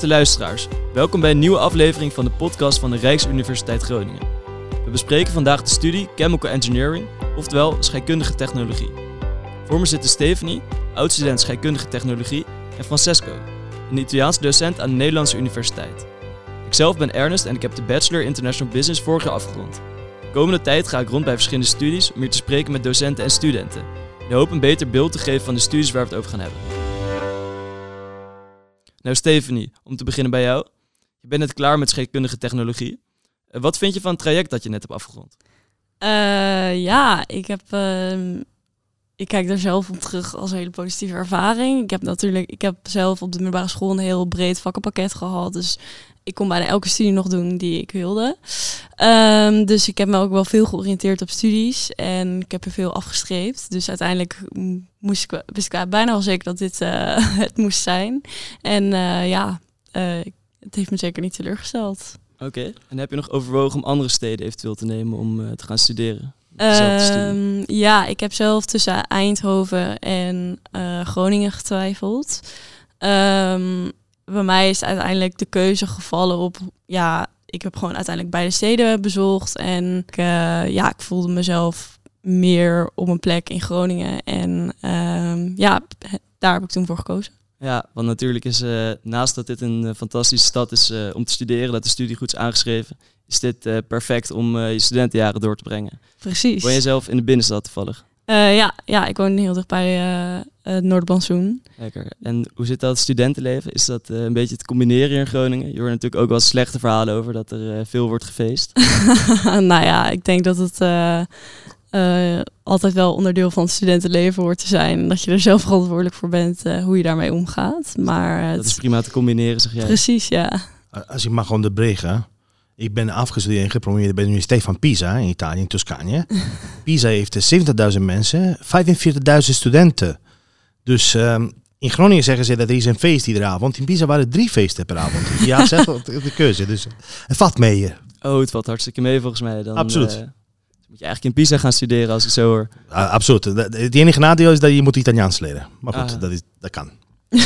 Beste luisteraars, welkom bij een nieuwe aflevering van de podcast van de Rijksuniversiteit Groningen. We bespreken vandaag de studie Chemical Engineering, oftewel scheikundige technologie. Voor me zitten Stephanie, oud-student scheikundige technologie, en Francesco, een Italiaanse docent aan de Nederlandse Universiteit. Ikzelf ben Ernest en ik heb de Bachelor International Business vorig jaar afgerond. De komende tijd ga ik rond bij verschillende studies om hier te spreken met docenten en studenten, in de hoop een beter beeld te geven van de studies waar we het over gaan hebben. Nou, Stephanie, om te beginnen bij jou. Je bent net klaar met scheikundige technologie. Uh, wat vind je van het traject dat je net hebt afgerond? Uh, ja, ik heb. Uh, ik kijk daar zelf op terug als een hele positieve ervaring. Ik heb natuurlijk, ik heb zelf op de middelbare school een heel breed vakkenpakket gehad. Dus ik kon bijna elke studie nog doen die ik wilde. Um, dus ik heb me ook wel veel georiënteerd op studies en ik heb er veel afgestreept. Dus uiteindelijk moest ik, wist ik bijna al zeker dat dit uh, het moest zijn. En uh, ja, uh, het heeft me zeker niet teleurgesteld. Oké, okay. en heb je nog overwogen om andere steden eventueel te nemen om te gaan studeren? Um, ja, ik heb zelf tussen Eindhoven en Groningen getwijfeld. Um, bij mij is uiteindelijk de keuze gevallen op, ja, ik heb gewoon uiteindelijk beide steden bezocht. En ik, uh, ja, ik voelde mezelf meer op een plek in Groningen. En uh, ja, daar heb ik toen voor gekozen. Ja, want natuurlijk is uh, naast dat dit een fantastische stad is om te studeren, dat de studie goed is aangeschreven, is dit perfect om je studentenjaren door te brengen. Precies. Woon je zelf in de binnenstad toevallig? Uh, ja, ja, ik woon heel dicht bij uh, het Noordbansoen. Lekker. En hoe zit dat studentenleven? Is dat uh, een beetje te combineren in Groningen? Je hoort natuurlijk ook wel slechte verhalen over dat er veel wordt gefeest. nou ja, ik denk dat het altijd wel onderdeel van het studentenleven hoort te zijn. Dat je er zelf verantwoordelijk voor bent hoe je daarmee omgaat. Maar, dat is prima te combineren, zeg jij. Precies, ja. Als ik mag onderbreken. Ik ben afgestudeerd en gepromoveerd bij de Universiteit van Pisa in Italië, in Toscane. Pisa heeft 70.000 mensen, 45.000 studenten. Dus um, in Groningen zeggen ze dat er is een feest iedere avond. In Pisa waren drie feesten per avond. Ja, zelf de keuze. Dus het valt mee. Oh, het valt hartstikke mee volgens mij. Dan, absoluut. Uh, moet je eigenlijk in Pisa gaan studeren als ik zo hoor. Uh, absoluut. Het enige nadeel is dat je moet Italiaans leren. Maar goed, ah. dat, is, dat kan.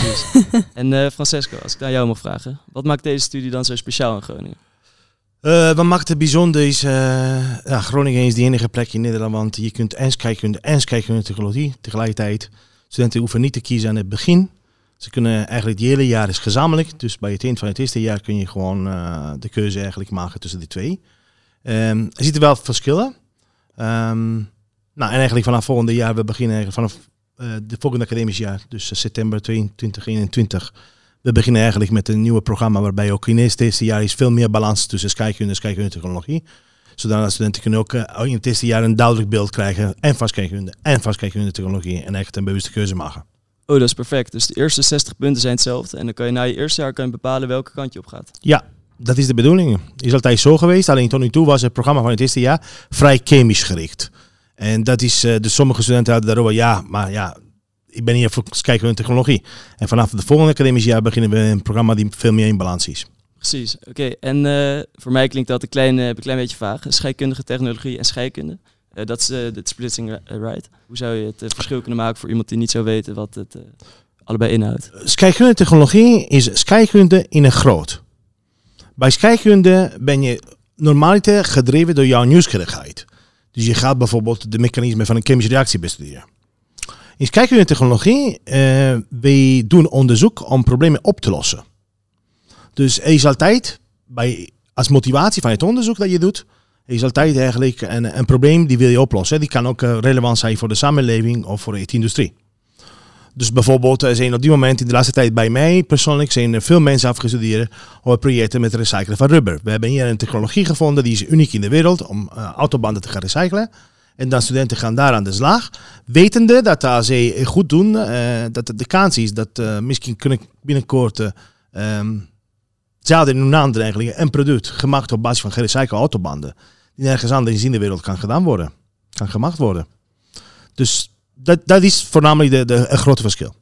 en uh, Francesco, als ik naar jou mag vragen. Wat maakt deze studie dan zo speciaal in Groningen? Uh, wat maakt het bijzonder is, uh, ja, Groningen is de enige plek in Nederland, want je kunt en scheikunde en scheikunde technologie tegelijkertijd. Studenten hoeven niet te kiezen aan het begin. Ze kunnen eigenlijk het hele jaar is gezamenlijk. Dus bij het eind van het eerste jaar kun je gewoon uh, de keuze eigenlijk maken tussen die twee. Um, er zitten wel verschillen. Um, nou, en eigenlijk vanaf volgende jaar, we beginnen vanaf de volgende academisch jaar, dus september 2021 we beginnen eigenlijk met een nieuwe programma waarbij ook in het eerste jaar is veel meer balans tussen scheikunde en scheikunde technologie. Zodat studenten kunnen ook uh, in het eerste jaar een duidelijk beeld krijgen en van scheikunde en van scheikunde technologie en echt een bewuste keuze maken. Oh, dat is perfect. Dus de eerste 60 punten zijn hetzelfde en dan kan je na je eerste jaar kan je bepalen welke kant je op gaat. Ja, dat is de bedoeling. Is altijd zo geweest, alleen tot nu toe was het programma van het eerste jaar vrij chemisch gericht. En dat is, uh, dus sommige studenten hadden daarover, ja, maar ja, ik ben hier voor scheikunde technologie. En vanaf het volgende academisch jaar beginnen we een programma die veel meer in balans is. Precies, oké. En uh, voor mij klinkt dat een klein, uh, een klein beetje vaag. Scheikundige technologie en scheikunde. Uh, dat is de splitsing right. Hoe zou je het verschil kunnen maken voor iemand die niet zou weten wat het allebei inhoudt? Scheikunde technologie is scheikunde in een groot. Bij scheikunde ben je normaliter gedreven door jouw nieuwsgierigheid. Dus je gaat bijvoorbeeld de mechanismen van een chemische reactie bestuderen. In scheikunde technologie, uh, wij doen onderzoek om problemen op te lossen. Dus is altijd, bij, als motivatie van het onderzoek dat je doet, is altijd eigenlijk een, een probleem die wil je oplossen. Die kan ook uh, relevant zijn voor de samenleving of voor de industrie. Dus bijvoorbeeld er zijn op dit moment in de laatste tijd bij mij persoonlijk zijn er veel mensen afgestudeerd over projecten met recyclen van rubber. We hebben hier een technologie gevonden die is uniek in de wereld om autobanden te gaan recyclen. En dan studenten gaan daar aan de slag. Wetende dat als ze goed doen, uh, dat de kans is dat uh, misschien kunnen binnenkort um, zouden in een eigenlijk een product gemaakt op basis van gerecyclede autobanden. Die nergens anders in de wereld kan gedaan worden. Kan gemaakt worden. Dus dat, dat is voornamelijk de, de, een grote verschil.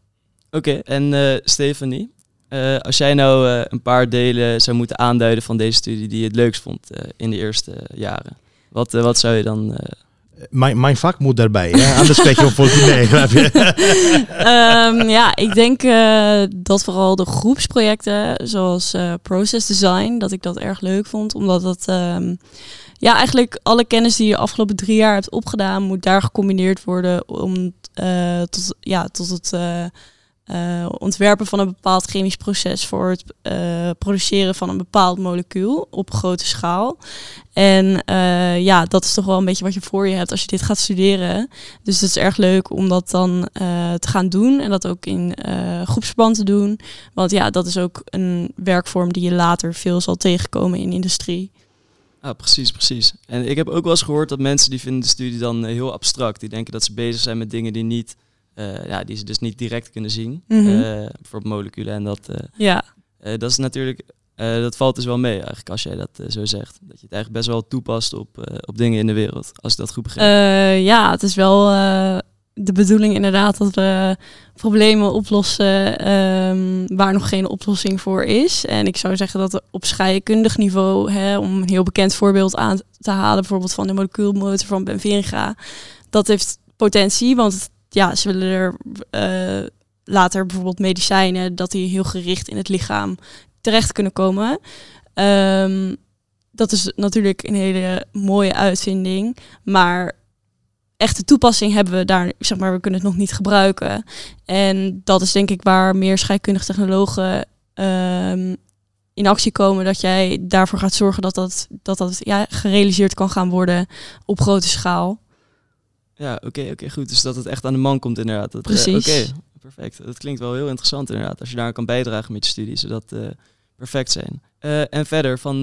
Oké, en uh, Stephanie, uh, als jij nou een paar delen zou moeten aanduiden van deze studie die je het leukst vond in de eerste jaren, wat, wat zou je dan Mijn, mijn vak moet daarbij, hè? anders spreek je op voor nee. grap je? Ehm, ja, ik denk eh, dat vooral de groepsprojecten, zoals eh, process design, dat ik dat erg leuk vond. Omdat dat, ehm, ja, eigenlijk alle kennis die je de afgelopen drie jaar hebt opgedaan, moet daar gecombineerd worden om eh, tot, ja, tot het eh, ontwerpen van een bepaald chemisch proces voor het eh, produceren van een bepaald molecuul op grote schaal. En eh, ja, dat is toch wel een beetje wat je voor je hebt als je dit gaat studeren. Dus het is erg leuk om dat dan te gaan doen en dat ook in groepsverband te doen. Want ja, dat is ook een werkvorm die je later veel zal tegenkomen in industrie. Ah, precies, precies. En ik heb ook wel eens gehoord dat mensen die vinden de studie dan heel abstract. Die denken dat ze bezig zijn met dingen die, niet, eh, ja, die ze dus niet direct kunnen zien. Eh, bijvoorbeeld moleculen. En dat, eh, Ja, dat is natuurlijk, dat valt dus wel mee eigenlijk als jij dat zo zegt. Dat je het eigenlijk best wel toepast op, op dingen in de wereld. Als ik dat goed begrijp. Ja, het is wel de bedoeling inderdaad dat we problemen oplossen ehm, waar nog geen oplossing voor is. En ik zou zeggen dat op scheikundig niveau, hè, om een heel bekend voorbeeld aan te halen, bijvoorbeeld van de molecuulmotor van Benveringa, dat heeft potentie, want ja, ze willen er eh, later bijvoorbeeld medicijnen, dat die heel gericht in het lichaam terecht kunnen komen. Ehm, dat is natuurlijk een hele mooie uitvinding, maar echte toepassing hebben we daar, zeg maar, we kunnen het nog niet gebruiken. En dat is denk ik waar meer scheikundige technologen ehm, in actie komen, dat jij daarvoor gaat zorgen dat dat, dat, dat ja, gerealiseerd kan gaan worden op grote schaal. Ja, oké, oké, goed. Dus dat het echt aan de man komt inderdaad. Dat, eh, Precies. Oké, perfect. Dat klinkt wel heel interessant inderdaad. Als je daar kan bijdragen met je studie, zou dat eh, perfect zijn. Eh, en verder, van,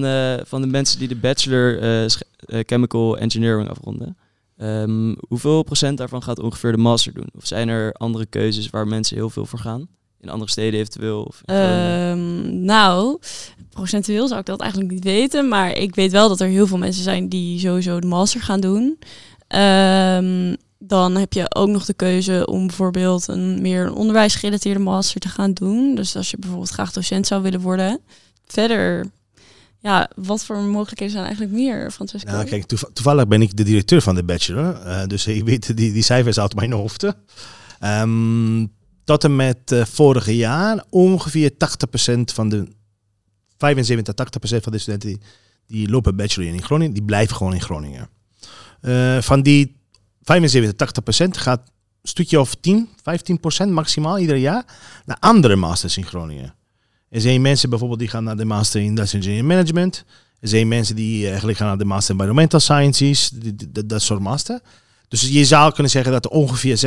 van de mensen die de bachelor chemical engineering afronden, ehm, hoeveel procent daarvan gaat ongeveer de master doen? Of zijn er andere keuzes waar mensen heel veel voor gaan? In andere steden eventueel? Of? Ehm, nou, procentueel zou ik dat eigenlijk niet weten, maar ik weet wel dat er heel veel mensen zijn die sowieso de master gaan doen. Ehm, dan heb je ook nog de keuze om bijvoorbeeld een meer onderwijsgerelateerde master te gaan doen. Dus als je bijvoorbeeld graag docent zou willen worden. Verder, ja, wat voor mogelijkheden zijn eigenlijk meer, Francesco? Nou, kijk, toev- toevallig ben ik de directeur van de bachelor. eh, dus ik weet die, die cijfers uit mijn hoofd. Ehm, tot en met eh, vorig jaar ongeveer 80% van de 75, 80% van de studenten die, die lopen bachelor in Groningen, die blijven gewoon in Groningen. Eh, van die 75, 80% gaat een stukje of 10, 15% maximaal ieder jaar naar andere masters in Groningen. Er zijn mensen bijvoorbeeld die gaan naar de master in Industrial Engineering Management. Er zijn mensen die eigenlijk gaan naar de master Environmental Sciences, dat soort master. Dus je zou kunnen zeggen dat ongeveer 60%,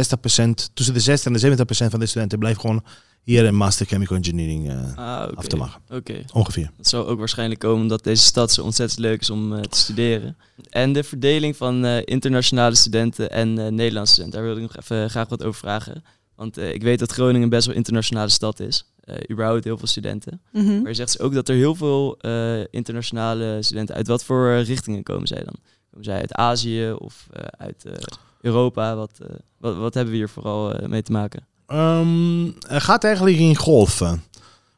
tussen de 60 en de 70% van de studenten blijft gewoon hier een master Chemical Engineering eh, Ah, af te maken. Oké. Ongeveer. Dat zal ook waarschijnlijk komen omdat deze stad zo ontzettend leuk is om eh, te studeren. En de verdeling van eh, internationale studenten en eh, Nederlandse studenten, daar wilde ik nog even graag wat over vragen. Want eh, ik weet dat Groningen best wel een internationale stad is. Eh überhaupt heel veel studenten. Mhm. Maar je zegt dus ook dat er heel veel eh, internationale studenten uit wat voor richtingen komen zij dan? Komen zij uit Azië of eh, uit eh, Europa? Wat, eh, wat, wat hebben we hier vooral mee te maken? Ehm, het gaat eigenlijk in golven.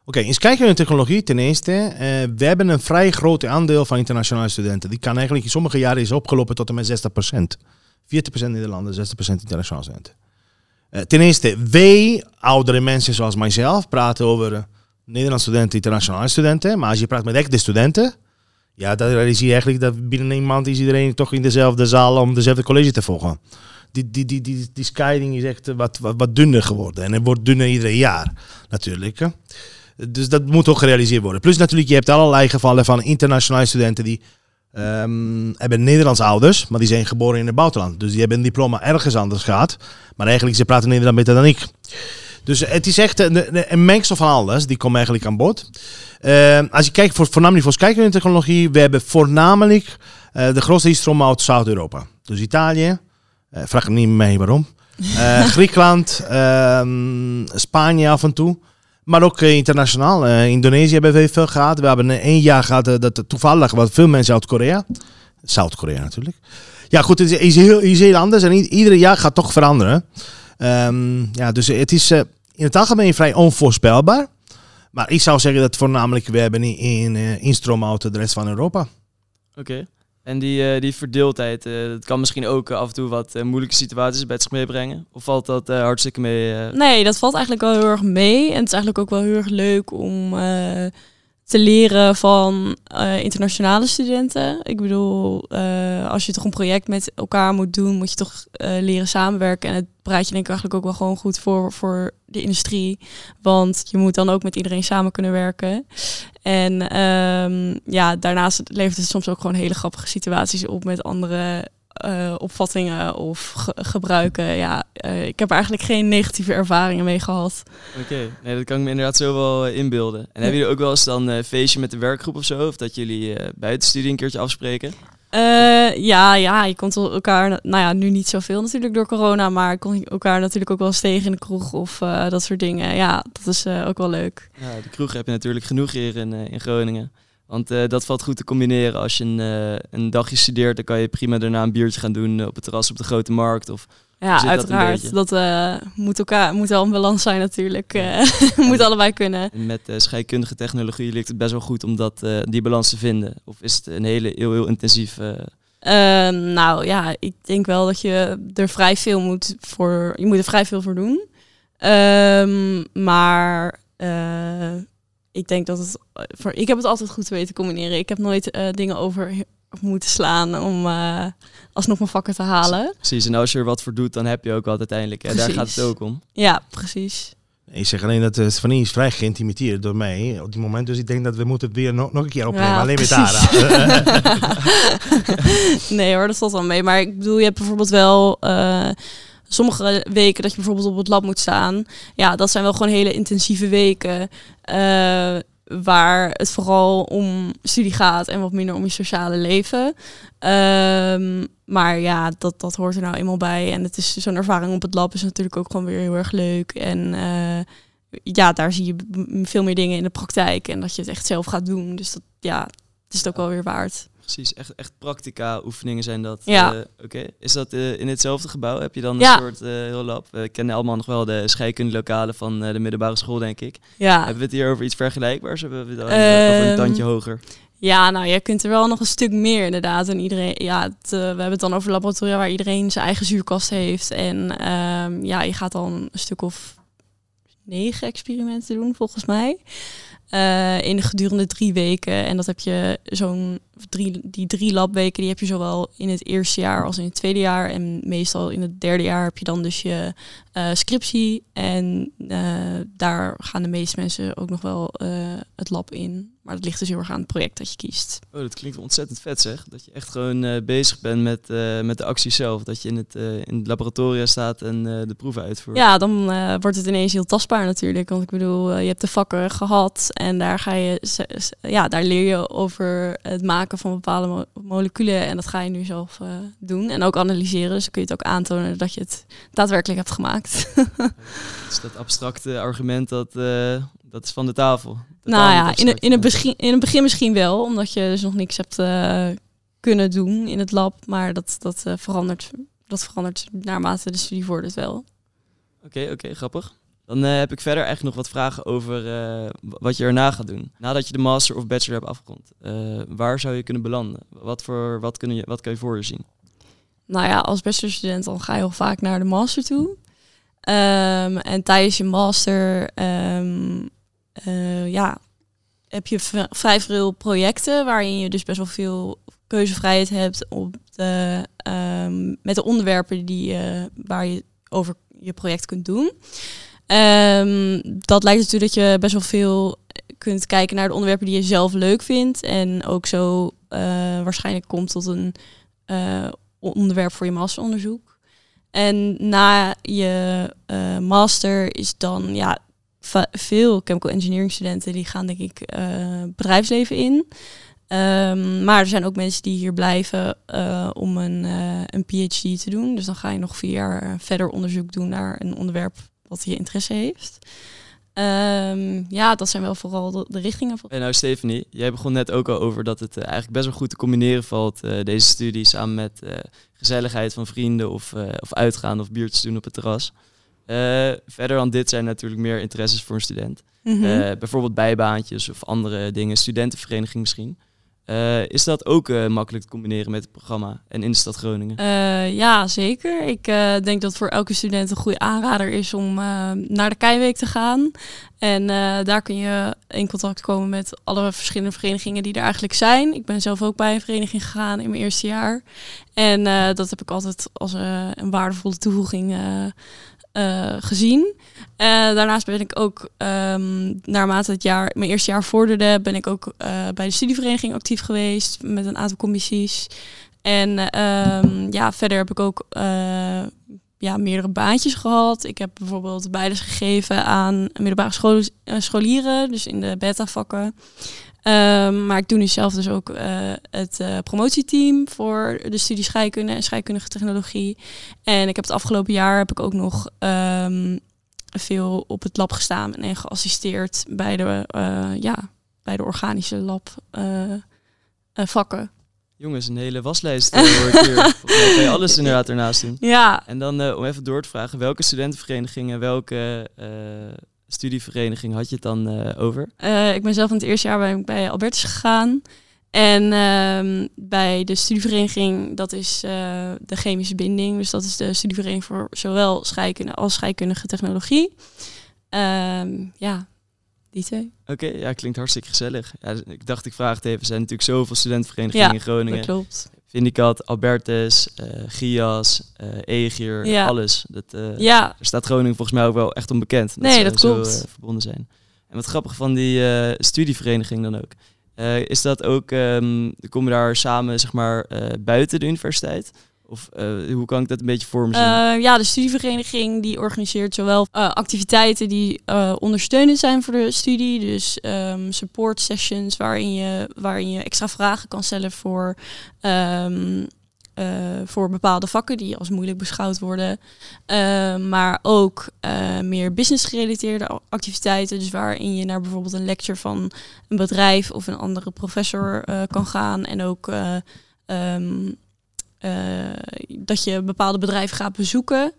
Oké, eens kijken naar de technologie ten eerste. we hebben een vrij groot aandeel van internationale studenten. Die kan eigenlijk in sommige jaren is opgelopen tot en met 60%. 40% Nederlander, 60% internationale studenten. Ten eerste, wij, oudere mensen zoals mijzelf, praten over Nederlandse studenten, internationale studenten. Maar als je praat met echte studenten, ja, dan realiseer je eigenlijk dat binnen een maand is iedereen toch in dezelfde zaal om dezelfde college te volgen. Die, die, die, die, die scheiding is echt wat, wat, dunner geworden. En het wordt dunner ieder jaar, natuurlijk. Dus dat moet ook gerealiseerd worden. Plus natuurlijk, je hebt allerlei gevallen van internationale studenten die ehm, hebben Nederlands ouders, maar die zijn geboren in het buitenland. Dus die hebben een diploma ergens anders gehad. Maar eigenlijk, ze praten Nederlands beter dan ik. Dus het is echt een, een- mengsel van alles. Die komen eigenlijk aan bod. Ehm, als je kijkt voor, voornamelijk voor scheikunde-technologie, we hebben voornamelijk eh, de grootste instroom uit Zuid-Europa. Dus Italië, eh, vraag me niet mee waarom. Eh, Griekenland, ehm, Spanje af en toe. Maar ook eh, internationaal. Eh, Indonesië hebben we veel gehad. We hebben één jaar gehad eh, dat toevallig wat veel mensen uit Korea. Zuid-Korea natuurlijk. Ja, goed, het is, is heel, is heel anders en i- ieder jaar gaat toch veranderen. Ehm, ja, dus het is eh, in het algemeen vrij onvoorspelbaar. Maar ik zou zeggen dat voornamelijk we hebben in, in eh, uit de rest van Europa. Oké. En die, eh, die verdeeldheid, eh, dat kan misschien ook af en toe wat moeilijke situaties bij het zich meebrengen. Of valt dat eh, hartstikke mee? Nee, dat valt eigenlijk wel heel erg mee. En het is eigenlijk ook wel heel erg leuk om eh, te leren van eh, internationale studenten. Ik bedoel, eh, als je toch een project met elkaar moet doen, moet je toch eh, leren samenwerken. En het bereidt je denk ik eigenlijk ook wel gewoon goed voor, voor de industrie. Want je moet dan ook met iedereen samen kunnen werken. En ehm, ja, daarnaast levert het soms ook gewoon hele grappige situaties op met andere eh, opvattingen of ge- gebruiken. Ja, eh, ik heb eigenlijk geen negatieve ervaringen mee gehad. Oké, nee, dat kan ik me inderdaad zo wel eh, inbeelden. En hebben jullie ook wel eens dan een feestje met de werkgroep of zo? Of dat jullie buiten studie een keertje afspreken? Ja, ja, je komt elkaar, nou ja, nu niet zoveel natuurlijk door corona, maar ik kon elkaar natuurlijk ook wel eens tegen in de kroeg of dat soort dingen. Ja, dat is ook wel leuk. Ja, de kroeg heb je natuurlijk genoeg hier in, in Groningen. Want eh, dat valt goed te combineren. Als je een, eh, een dagje studeert, dan kan je prima daarna een biertje gaan doen op het terras op de Grote Markt. Of Ja, dat uiteraard. beetje? Dat, eh, moet elkaar moet wel een balans zijn natuurlijk. eh moet allebei kunnen. en met scheikundige technologie ligt het best wel goed om dat, die balans te vinden. Of is het een hele heel, heel intensief... eh, Ehm, nou ja, ik denk wel dat je er vrij veel moet voor. Je moet er vrij veel voor doen. Ehm, maar ik denk dat het. Voor, ik heb het altijd goed weten te combineren. Ik heb nooit eh, dingen over moeten slaan om eh, alsnog mijn vakken te halen. precies, en als je er wat voor doet, dan heb je ook wat uiteindelijk. Hè? Daar gaat het ook om. Ja, precies. Ik zeg alleen dat uh, Stefanie is vrij geïntimideerd door mij op die moment. Dus ik denk dat we moeten het weer nog, nog een keer opnemen. Ja, alleen met precies. Tara. nee hoor, dat valt wel mee. Maar ik bedoel, je hebt bijvoorbeeld wel eh, sommige weken dat je bijvoorbeeld op het lab moet staan. Ja, dat zijn wel gewoon hele intensieve weken. eh, waar het vooral om studie gaat en wat minder om je sociale leven. Ehm, maar ja, dat, dat hoort er nou eenmaal bij. En het is zo'n ervaring op het lab is natuurlijk ook gewoon weer heel erg leuk. En eh, ja, daar zie je veel meer dingen in de praktijk. En dat je het echt zelf gaat doen. Dus dat, ja, het is het ook wel weer waard. Precies, echt, echt practica oefeningen zijn dat. Ja. Eh, Oké, is dat eh, in hetzelfde gebouw? Heb je dan een Ja. soort eh, heel lab? We kennen allemaal nog wel de scheikundelokalen van de middelbare school, denk ik. Ja, Hebben we het hier over iets vergelijkbaars? Hebben we het dan over een Ehm, tandje hoger? Ja, nou, je kunt er wel nog een stuk meer inderdaad. En iedereen, ja, het, we hebben het dan over laboratoria waar iedereen zijn eigen zuurkast heeft. En ehm, ja, je gaat dan een stuk of negen experimenten doen, volgens mij. Eh, in de gedurende drie weken. En dat heb je zo'n drie, die drie labweken, die heb je zowel in het eerste jaar als in het tweede jaar. En meestal in het derde jaar heb je dan dus je eh, scriptie. En eh, daar gaan de meeste mensen ook nog wel het lab in. Maar dat ligt dus heel erg aan het project dat je kiest. Oh, dat klinkt ontzettend vet zeg. Dat je echt gewoon eh, bezig bent met, eh, met de actie zelf. Dat je in het, eh, in het laboratoria staat en de proeven uitvoert. Ja, dan wordt het ineens heel tastbaar natuurlijk. Want ik bedoel, je hebt de vakken gehad en daar ga je, ja, daar leer je over het maken van bepaalde mo- moleculen. En dat ga je nu zelf doen en ook analyseren. Dus dan kun je het ook aantonen dat je het daadwerkelijk hebt gemaakt. Dus dat abstracte argument, dat, dat is van de tafel. nou ja, in, het- in, het begin, in het begin misschien wel, omdat je dus nog niks hebt eh, kunnen doen in het lab. Maar dat, dat, eh, verandert, dat verandert naarmate de studie vordert wel. Oké, oké, grappig. Dan eh, heb ik verder eigenlijk nog wat vragen over wat je erna gaat doen. Nadat je de master of bachelor hebt afgerond, waar zou je kunnen belanden? Wat, voor, wat, kun je, wat kan je voor je zien? Nou ja, als bachelorstudent dan ga je heel vaak naar de master toe. Ehm, en tijdens je master ehm, eh, ja, heb je v- vrij veel projecten waarin je dus best wel veel keuzevrijheid hebt op de, ehm, met de onderwerpen die, je waar je over je project kunt doen. Ehm, dat lijkt ertoe dat je best wel veel kunt kijken naar de onderwerpen die je zelf leuk vindt. En ook zo eh, waarschijnlijk komt tot een eh, onderwerp voor je masteronderzoek. En na je master is dan ja, veel chemical engineering studenten die gaan denk ik eh, bedrijfsleven in. Ehm, maar er zijn ook mensen die hier blijven eh, om een, eh, een PhD te doen. Dus dan ga je nog vier jaar verder onderzoek doen naar een onderwerp wat je interesse heeft. Ehm, ja, dat zijn wel vooral de, richtingen. En nou Stephanie, jij begon net ook al over dat het eigenlijk best wel goed te combineren valt, deze studie, samen met gezelligheid van vrienden of, of uitgaan of biertjes doen op het terras. Eh, verder dan dit zijn natuurlijk meer interesses voor een student. Mhm. Eh, bijvoorbeeld bijbaantjes of andere dingen, studentenvereniging misschien. Eh, is dat ook makkelijk te combineren met het programma en in de stad Groningen? Eh, ja, zeker. Ik denk dat voor elke student een goede aanrader is om naar de Keiweek te gaan. En daar kun je in contact komen met alle verschillende verenigingen die er eigenlijk zijn. Ik ben zelf ook bij een vereniging gegaan in mijn eerste jaar. En dat heb ik altijd als een waardevolle toevoeging gezien. Eh, daarnaast ben ik ook, ehm, naarmate het jaar, mijn eerste jaar vorderde, ben ik ook eh, bij de studievereniging actief geweest met een aantal commissies. En ehm, ja, verder heb ik ook eh, ja, meerdere baantjes gehad. Ik heb bijvoorbeeld bijles gegeven aan middelbare eh, scholieren, dus in de beta-vakken. Ehm, maar ik doe nu zelf dus ook eh, het eh, promotieteam voor de studie scheikunde en scheikundige technologie. En ik heb het afgelopen jaar heb ik ook nog ehm, veel op het lab gestaan en geassisteerd bij de, eh, ja, bij de organische lab vakken. Jongens, een hele waslijst hoor ik hier. Volgens mij kan je alles inderdaad ernaast doen. Ja, En dan om even door te vragen, welke studentenverenigingen, welke studievereniging had je het dan eh, over? Eh, ik ben zelf in het eerste jaar bij, bij Albertus gegaan. En ehm, bij de studievereniging, dat is eh, de chemische binding. Dus dat is de studievereniging voor zowel scheikunde als scheikundige technologie. Ehm, ja, die twee. Oké, ja, klinkt hartstikke gezellig. Ja, dus ik dacht, ik vraag het even. Er zijn natuurlijk zoveel studentenverenigingen Ja, in Groningen. Dat klopt. Vindicat, Albertus, eh Gias, eh Egier, Ja. alles. Dat, eh, Ja, staat Groningen volgens mij ook wel echt onbekend. Dat Nee, ze dat zo klopt. verbonden zijn. En wat grappig van die studievereniging dan ook. Is dat ook, ehm kom je daar samen zeg maar buiten de universiteit? Of eh, hoe kan ik dat een beetje voor me? Eh, ja, de studievereniging die organiseert zowel eh, activiteiten die ondersteunend zijn voor de studie. Dus ehm, support sessions waarin je, waarin je extra vragen kan stellen voor, ehm, eh, voor bepaalde vakken die als moeilijk beschouwd worden. Ehm, maar ook meer business gerelateerde activiteiten. Dus waarin je naar bijvoorbeeld een lecture van een bedrijf of een andere professor kan gaan. En ook dat je bepaalde bedrijven gaat bezoeken.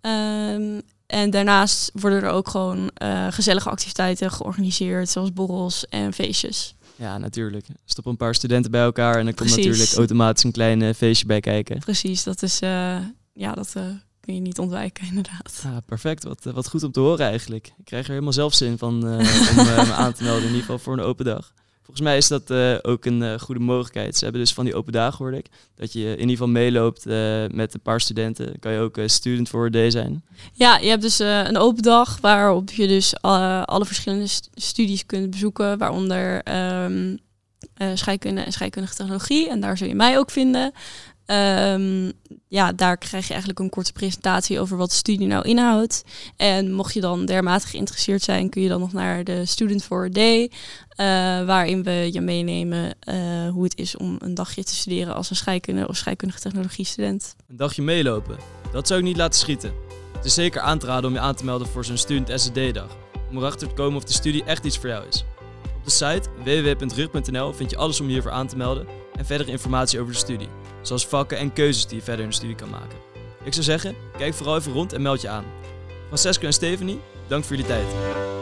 Ehm, en daarnaast worden er ook gewoon eh, gezellige activiteiten georganiseerd, zoals borrels en feestjes. ja, natuurlijk. Stop een paar studenten bij elkaar en dan komt natuurlijk automatisch een klein eh, feestje bij kijken. Precies, dat is eh, ja, dat eh, kun je niet ontwijken, inderdaad. Ah, perfect, wat, eh, wat goed om te horen eigenlijk. Ik krijg er helemaal zelf zin van eh, om eh, me aan te melden, in ieder geval voor een open dag. Volgens mij is dat eh, ook een eh, goede mogelijkheid. Ze hebben dus van die open dagen, hoorde ik, dat je in ieder geval meeloopt eh, met een paar studenten. Kan je ook student voor day zijn. Ja, je hebt dus een open dag waarop je dus alle verschillende st- studies kunt bezoeken, waaronder eh, scheikunde en scheikundige technologie. En daar zul je mij ook vinden. Ehm, ja, daar krijg je eigenlijk een korte presentatie over wat de studie nou inhoudt. En mocht je dan dermate geïnteresseerd zijn, kun je dan nog naar de Student for a Day, eh, waarin we je meenemen eh, hoe het is om een dagje te studeren als een scheikunde of scheikundige technologie student. Een dagje meelopen, dat zou ik niet laten schieten. Het is zeker aan te raden om je aan te melden voor zo'n student SED-dag, om erachter te komen of de studie echt iets voor jou is. Op de site www.rug.nl vind je alles om je hiervoor aan te melden en verdere informatie over de studie, zoals vakken en keuzes die je verder in de studie kan maken. Ik zou zeggen, kijk vooral even rond en meld je aan. Francesco en Stephanie, dank voor jullie tijd.